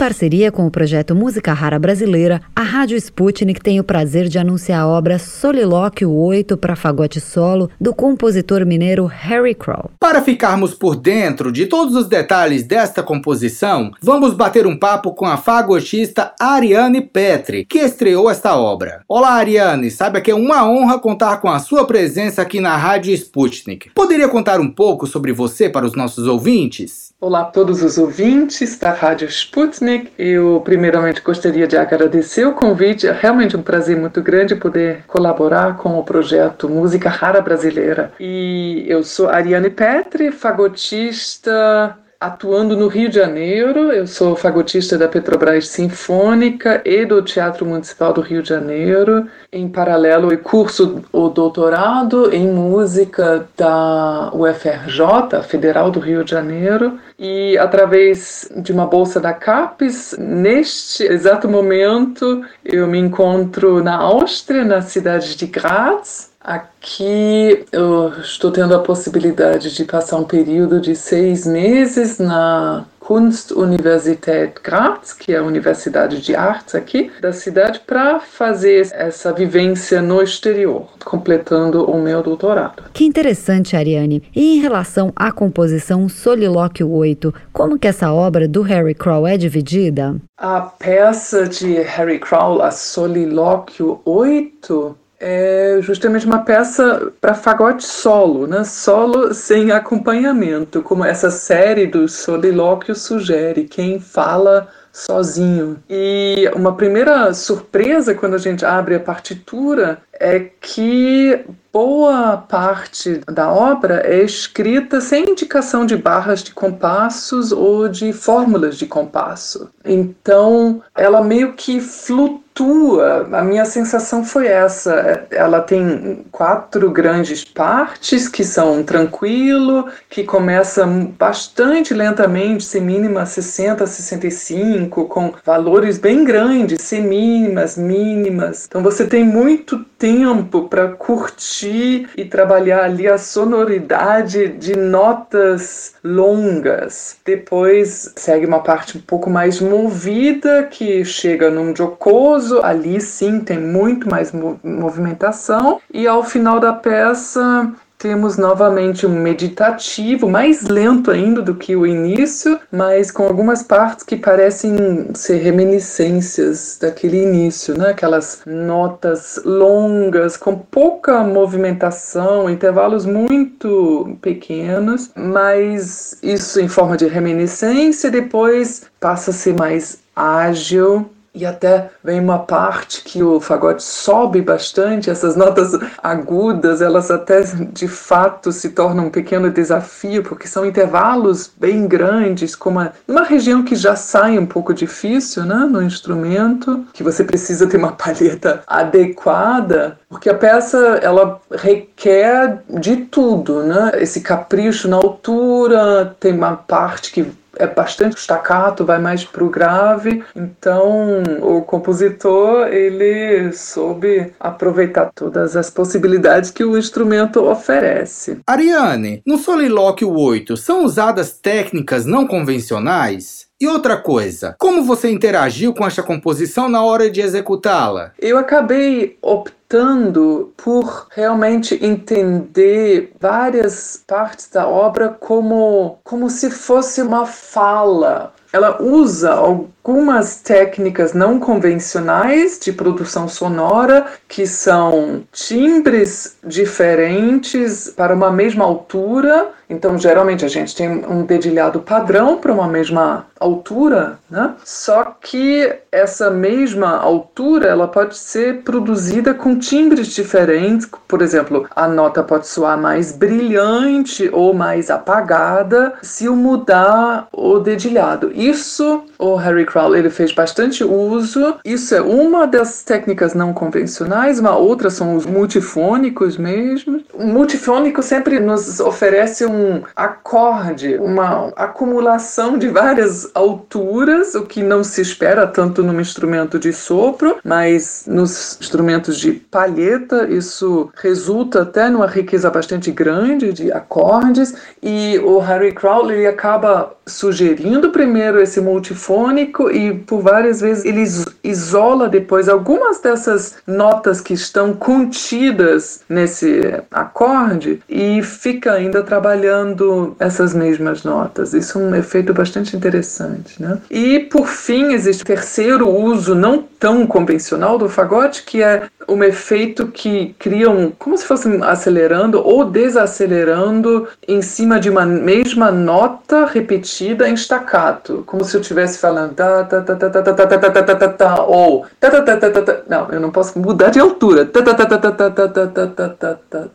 Parceria com o projeto Música Rara Brasileira, a Rádio Sputnik tem o prazer de anunciar a obra Solilóquio 8 para fagote solo do compositor mineiro Harry Crow. Para ficarmos por dentro de todos os detalhes desta composição, vamos bater um papo com a fagotista Ariane Petri, que estreou esta obra. Olá, Ariane, saiba que é uma honra contar com a sua presença aqui na Rádio Sputnik. Poderia contar um pouco sobre você para os nossos ouvintes? Olá a todos os ouvintes da Rádio Sputnik. Eu primeiramente gostaria de agradecer o convite. É realmente um prazer muito grande poder colaborar com o projeto Música Rara Brasileira. E eu sou Ariane Petri, fagotista atuando no Rio de Janeiro. Eu sou fagotista da Petrobras Sinfônica e do Teatro Municipal do Rio de Janeiro. Em paralelo, eu curso o doutorado em música da UFRJ, Federal do Rio de Janeiro. E através de uma bolsa da CAPES, neste exato momento, eu me encontro na Áustria, na cidade de Graz Aqui eu estou tendo a possibilidade de passar um período de seis meses na Kunstuniversität Graz, que é a Universidade de Artes aqui da cidade, para fazer essa vivência no exterior, completando o meu doutorado. Que interessante, Ariane. E em relação à composição Solilóquio 8, como que essa obra do Harry Crow é dividida? A peça de Harry Crow, a Solilóquio 8, é justamente uma peça para fagote solo, né? Solo sem acompanhamento, como essa série do solilóquio sugere. Quem fala sozinho. E uma primeira surpresa quando a gente abre a partitura é que boa parte da obra é escrita sem indicação de barras de compassos ou de fórmulas de compasso. Então, ela meio que flutua. A minha sensação foi essa. Ela tem quatro grandes partes que são tranquilo, que começa bastante lentamente, semínima 60, 65, com valores bem grandes, semínimas, mínimas. Então você tem muito tempo para curtir e trabalhar ali a sonoridade de notas longas. Depois segue uma parte um pouco mais movida que chega num jocoso, ali sim tem muito mais movimentação e ao final da peça temos novamente um meditativo, mais lento ainda do que o início, mas com algumas partes que parecem ser reminiscências daquele início, né? Aquelas notas longas, com pouca movimentação, intervalos muito pequenos, mas isso em forma de reminiscência, depois passa a ser mais ágil e até vem uma parte que o fagote sobe bastante, essas notas agudas, elas até de fato se tornam um pequeno desafio, porque são intervalos bem grandes, como uma, uma região que já sai um pouco difícil né, no instrumento, que você precisa ter uma palheta adequada, porque a peça ela requer de tudo, né? Esse capricho na altura, tem uma parte que é bastante staccato, vai mais para o grave. Então, o compositor ele soube aproveitar todas as possibilidades que o instrumento oferece. Ariane, no Solilóquio 8 são usadas técnicas não convencionais? E outra coisa, como você interagiu com esta composição na hora de executá-la? Eu acabei optando por realmente entender várias partes da obra como, como se fosse uma fala. Ela usa algumas técnicas não convencionais de produção sonora, que são timbres diferentes para uma mesma altura. Então, geralmente, a gente tem um dedilhado padrão para uma mesma altura, né? Só que essa mesma altura ela pode ser produzida com timbres diferentes. Por exemplo, a nota pode soar mais brilhante ou mais apagada se eu mudar o dedilhado. Isso o Harry Crowley ele fez bastante uso. Isso é uma das técnicas não convencionais. Uma outra são os multifônicos mesmo. O multifônico sempre nos oferece um acorde, uma acumulação de várias alturas, o que não se espera tanto num instrumento de sopro, mas nos instrumentos de palheta isso resulta até numa riqueza bastante grande de acordes e o Harry Crowley acaba sugerindo primeiro esse multifônico e por várias vezes ele isola depois algumas dessas notas que estão contidas nesse acorde e fica ainda trabalhando essas mesmas notas. Isso é um efeito bastante interessante, né? E por fim existe o terceiro uso não tão convencional do fagote que é um efeito que cria um, como se fosse acelerando ou desacelerando em cima de uma mesma nota repetida em staccato, como se eu estivesse falando ta ta ta ta ta ta ta ta ta ta ta ta ou ta ta ta ta ta não, eu não posso mudar de altura ta ta ta ta ta ta ta ta ta ta ta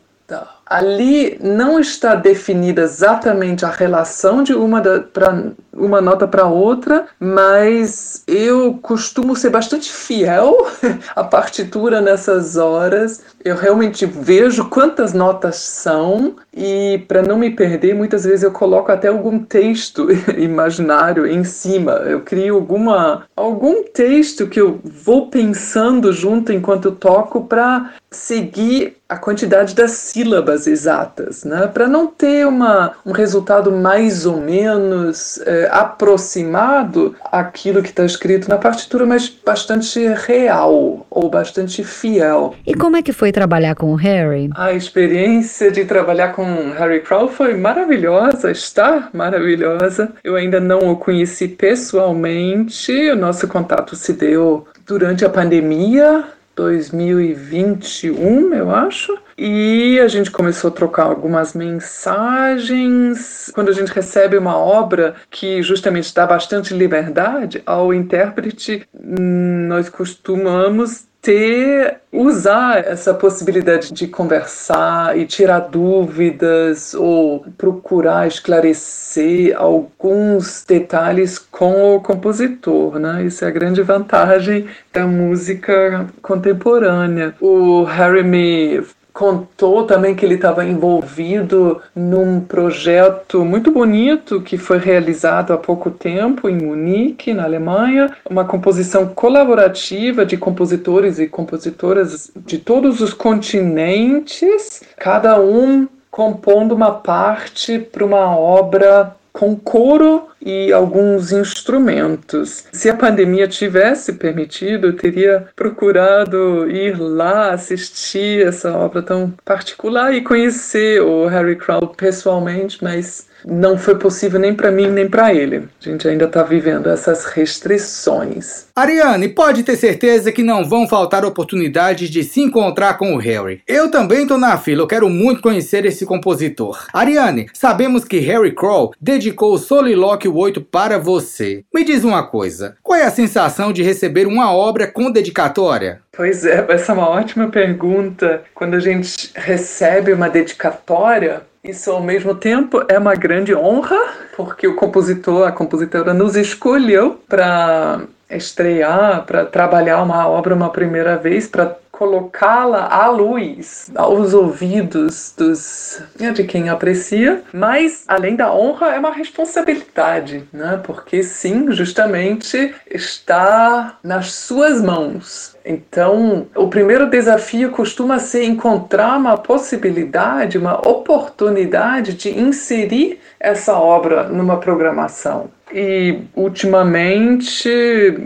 ali não está definida exatamente a relação de uma, da, pra, uma nota para outra, mas eu costumo ser bastante fiel à partitura nessas horas. Eu realmente vejo quantas notas são e para não me perder, muitas vezes eu coloco até algum texto imaginário em cima. Eu crio alguma algum texto que eu vou pensando junto enquanto eu toco para seguir a quantidade das sílabas exatas, né? para não ter uma, um resultado mais ou menos é, aproximado aquilo que está escrito na partitura, mas bastante real ou bastante fiel. E como é que foi trabalhar com o Harry? A experiência de trabalhar com Harry Crow foi maravilhosa, está maravilhosa. Eu ainda não o conheci pessoalmente, o nosso contato se deu durante a pandemia, 2021, eu acho. E a gente começou a trocar algumas mensagens. Quando a gente recebe uma obra que justamente dá bastante liberdade ao intérprete, nós costumamos ter usar essa possibilidade de conversar e tirar dúvidas ou procurar esclarecer alguns detalhes com o compositor, né? Isso é a grande vantagem da música contemporânea. O Harry me contou também que ele estava envolvido num projeto muito bonito que foi realizado há pouco tempo em Munique, na Alemanha, uma composição colaborativa de compositores e compositoras de todos os continentes, cada um compondo uma parte para uma obra com coro e alguns instrumentos. Se a pandemia tivesse permitido, eu teria procurado ir lá assistir essa obra tão particular e conhecer o Harry Crowell pessoalmente, mas não foi possível nem para mim nem para ele. A gente ainda está vivendo essas restrições. Ariane, pode ter certeza que não vão faltar oportunidades de se encontrar com o Harry. Eu também estou na fila, eu quero muito conhecer esse compositor. Ariane, sabemos que Harry Crow dedicou o Solilóquio 8 para você. Me diz uma coisa, qual é a sensação de receber uma obra com dedicatória? Pois é, essa é uma ótima pergunta. Quando a gente recebe uma dedicatória, isso, ao mesmo tempo, é uma grande honra, porque o compositor, a compositora, nos escolheu para estrear, para trabalhar uma obra uma primeira vez, para colocá-la à luz, aos ouvidos dos de quem aprecia, mas além da honra é uma responsabilidade, né? Porque sim, justamente está nas suas mãos. Então, o primeiro desafio costuma ser encontrar uma possibilidade, uma oportunidade de inserir essa obra numa programação. E ultimamente,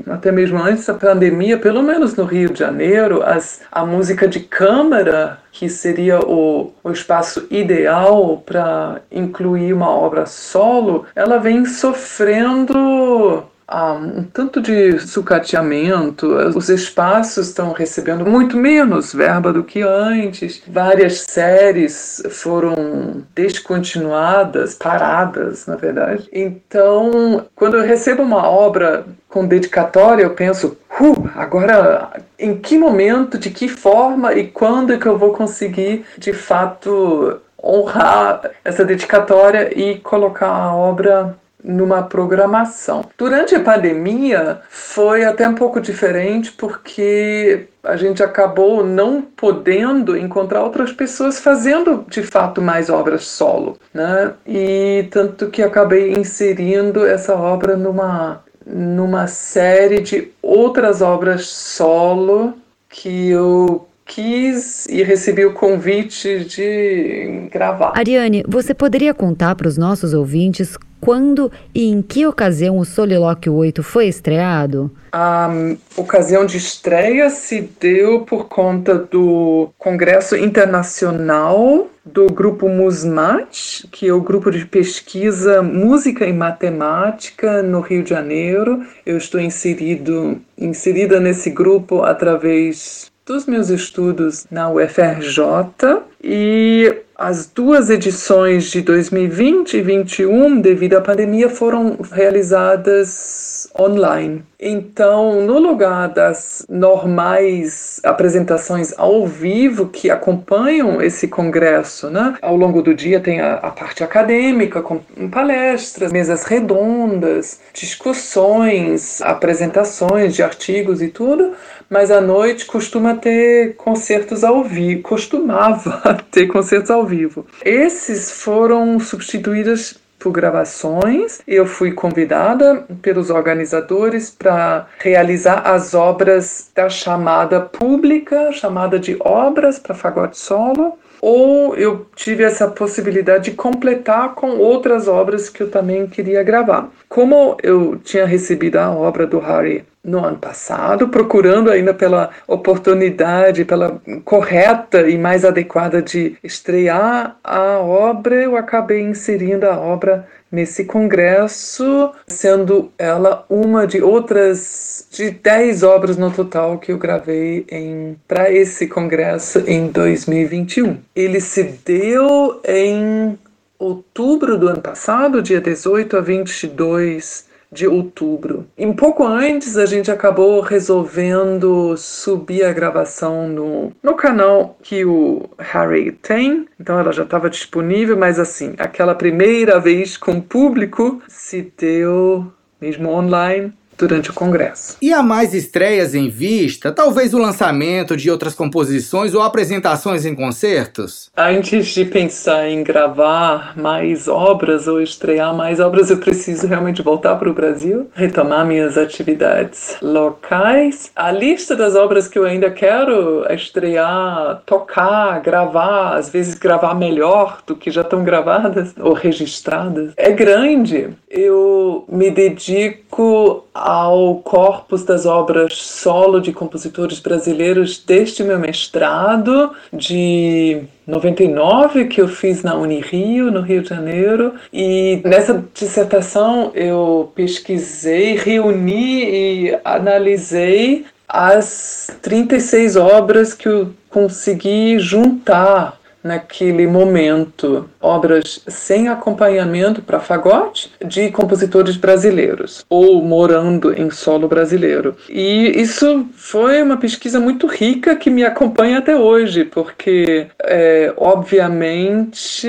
até mesmo antes da pandemia, pelo menos no Rio de Janeiro, as, a música de câmara, que seria o, o espaço ideal para incluir uma obra solo, ela vem sofrendo um tanto de sucateamento, os espaços estão recebendo muito menos verba do que antes, várias séries foram descontinuadas, paradas, na verdade. Então, quando eu recebo uma obra com dedicatória, eu penso, uh, agora em que momento, de que forma e quando é que eu vou conseguir de fato honrar essa dedicatória e colocar a obra numa programação. Durante a pandemia foi até um pouco diferente porque a gente acabou não podendo encontrar outras pessoas fazendo de fato mais obras solo, né? E tanto que acabei inserindo essa obra numa numa série de outras obras solo que eu quis e recebi o convite de gravar. Ariane, você poderia contar para os nossos ouvintes quando e em que ocasião o Solilóquio 8 foi estreado? A ocasião de estreia se deu por conta do Congresso Internacional do grupo MUSMAT, que é o grupo de pesquisa Música e Matemática no Rio de Janeiro. Eu estou inserido, inserida nesse grupo através dos meus estudos na UFRJ e as duas edições de 2020 e 2021, devido à pandemia, foram realizadas online. Então, no lugar das normais apresentações ao vivo que acompanham esse congresso, né? Ao longo do dia tem a, a parte acadêmica, com palestras, mesas redondas, discussões, apresentações de artigos e tudo, mas à noite costuma ter concertos ao vivo, costumava ter concertos ao vivo. Esses foram substituídos por gravações. Eu fui convidada pelos organizadores para realizar as obras da chamada pública, chamada de obras para fagote solo, ou eu tive essa possibilidade de completar com outras obras que eu também queria gravar. Como eu tinha recebido a obra do Harry no ano passado, procurando ainda pela oportunidade, pela correta e mais adequada de estrear a obra, eu acabei inserindo a obra nesse congresso, sendo ela uma de outras de dez obras no total que eu gravei em para esse congresso em 2021. Ele se deu em outubro do ano passado, dia 18 a 22 de outubro. Um pouco antes a gente acabou resolvendo subir a gravação no, no canal que o Harry tem, então ela já estava disponível, mas assim, aquela primeira vez com público se deu mesmo online durante o Congresso. E há mais estreias em vista? Talvez o lançamento de outras composições ou apresentações em concertos? Antes de pensar em gravar mais obras ou estrear mais obras, eu preciso realmente voltar para o Brasil, retomar minhas atividades locais. A lista das obras que eu ainda quero estrear, tocar, gravar, às vezes gravar melhor do que já estão gravadas ou registradas, é grande. Eu me dedico ao corpus das obras solo de compositores brasileiros desde meu mestrado de 99 que eu fiz na Unirio, no Rio de Janeiro, e nessa dissertação eu pesquisei, reuni e analisei as 36 obras que eu consegui juntar naquele momento obras sem acompanhamento para fagote de compositores brasileiros ou morando em solo brasileiro. E isso foi uma pesquisa muito rica que me acompanha até hoje, porque é, obviamente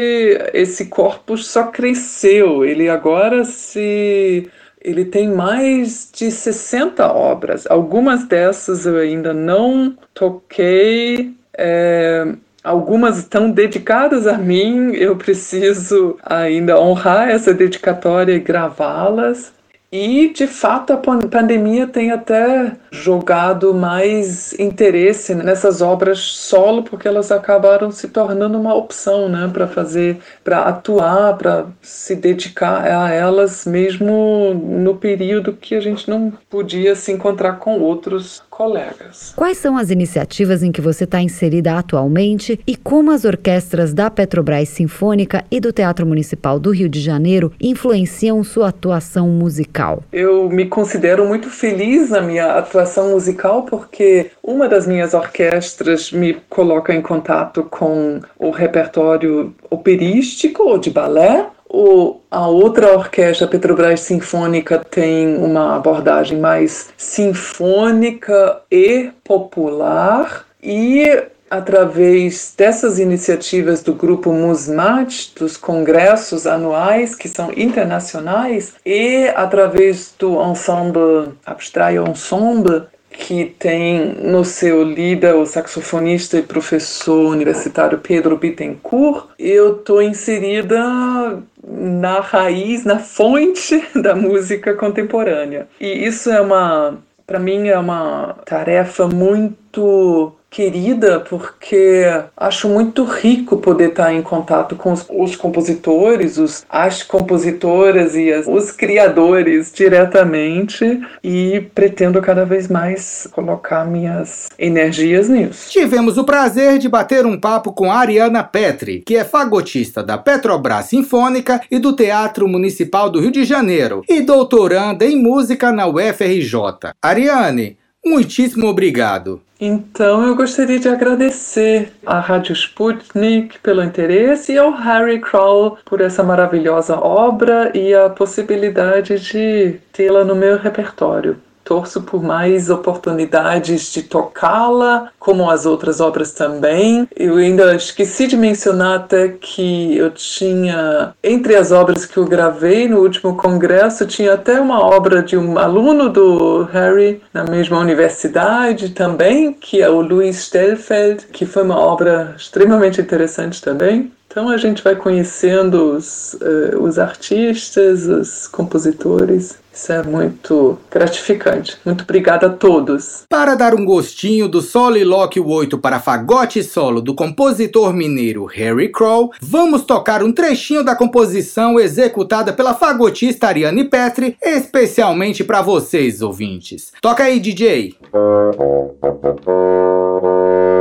esse corpus só cresceu, ele agora se ele tem mais de 60 obras. Algumas dessas eu ainda não toquei. É, Algumas estão dedicadas a mim, eu preciso ainda honrar essa dedicatória e gravá-las. E, de fato, a pandemia tem até jogado mais interesse nessas obras solo, porque elas acabaram se tornando uma opção né, para fazer, para atuar, para se dedicar a elas, mesmo no período que a gente não podia se encontrar com outros colegas. Quais são as iniciativas em que você está inserida atualmente e como as orquestras da Petrobras Sinfônica e do Teatro Municipal do Rio de Janeiro influenciam sua atuação musical? Eu me considero muito feliz na minha atuação musical porque uma das minhas orquestras me coloca em contato com o repertório operístico ou de balé a outra orquestra, Petrobras Sinfônica, tem uma abordagem mais sinfônica e popular. E através dessas iniciativas do grupo Musmat, dos congressos anuais que são internacionais, e através do ensemble Abstraio Ensemble, que tem no seu líder o saxofonista e professor universitário Pedro Bittencourt, eu estou inserida na raiz, na fonte da música contemporânea. E isso é uma, para mim, é uma tarefa muito querida porque acho muito rico poder estar em contato com os, os compositores, os, as compositoras e as, os criadores diretamente e pretendo cada vez mais colocar minhas energias nisso. Tivemos o prazer de bater um papo com Ariana Petri, que é fagotista da Petrobras Sinfônica e do Teatro Municipal do Rio de Janeiro e doutoranda em música na UFRJ. Ariane, muitíssimo obrigado. Então eu gostaria de agradecer à Rádio Sputnik pelo interesse e ao Harry Crowell por essa maravilhosa obra e a possibilidade de tê-la no meu repertório torço por mais oportunidades de tocá-la, como as outras obras também. Eu ainda esqueci de mencionar até que eu tinha, entre as obras que eu gravei no último congresso, tinha até uma obra de um aluno do Harry na mesma universidade também, que é o Louis Stellfeld, que foi uma obra extremamente interessante também. Então a gente vai conhecendo os, uh, os artistas, os compositores. Isso é muito gratificante. Muito obrigada a todos. Para dar um gostinho do Solilóquio 8 para fagote solo do compositor mineiro Harry Crow, vamos tocar um trechinho da composição executada pela fagotista Ariane Petri, especialmente para vocês, ouvintes. Toca aí, DJ.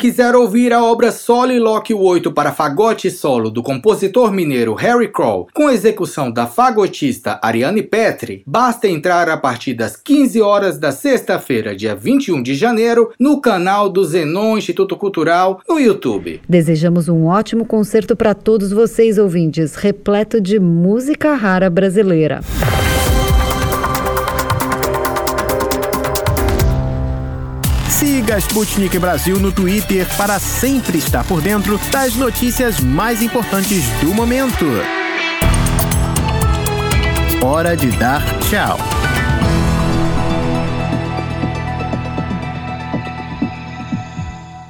quiser ouvir a obra Soliloquio 8 para fagote solo do compositor mineiro Harry Crow, com execução da fagotista Ariane Petri, basta entrar a partir das 15 horas da sexta-feira, dia 21 de janeiro, no canal do Zenon Instituto Cultural no YouTube. Desejamos um ótimo concerto para todos vocês, ouvintes, repleto de música rara brasileira. Siga Sputnik Brasil no Twitter para sempre estar por dentro das notícias mais importantes do momento. Hora de dar tchau.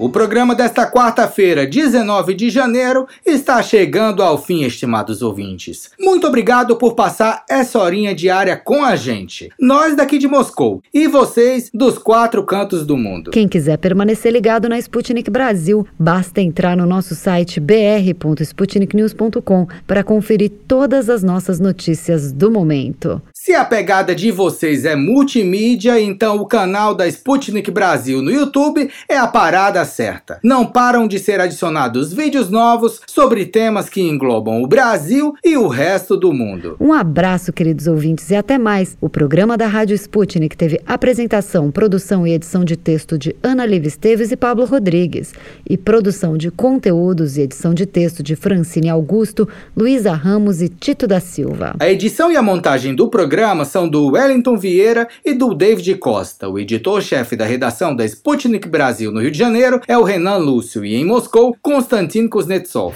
O programa desta quarta-feira, 19 de janeiro, está chegando ao fim, estimados ouvintes. Muito obrigado por passar essa horinha diária com a gente. Nós daqui de Moscou e vocês dos quatro cantos do mundo. Quem quiser permanecer ligado na Sputnik Brasil, basta entrar no nosso site br.sputniknews.com para conferir todas as nossas notícias do momento. Se a pegada de vocês é multimídia, então o canal da Sputnik Brasil no YouTube é a parada certa. Não param de ser adicionados vídeos novos sobre temas que englobam o Brasil e o resto do mundo. Um abraço, queridos ouvintes, e até mais. O programa da Rádio Sputnik teve apresentação, produção e edição de texto de Ana Liv Esteves e Pablo Rodrigues, e produção de conteúdos e edição de texto de Francine Augusto, Luísa Ramos e Tito da Silva. A edição e a montagem do programa programa são do Wellington Vieira e do David Costa. O editor-chefe da redação da Sputnik Brasil no Rio de Janeiro é o Renan Lúcio e em Moscou, Konstantin Kuznetsov.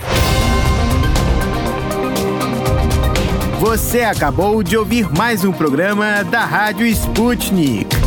Você acabou de ouvir mais um programa da Rádio Sputnik.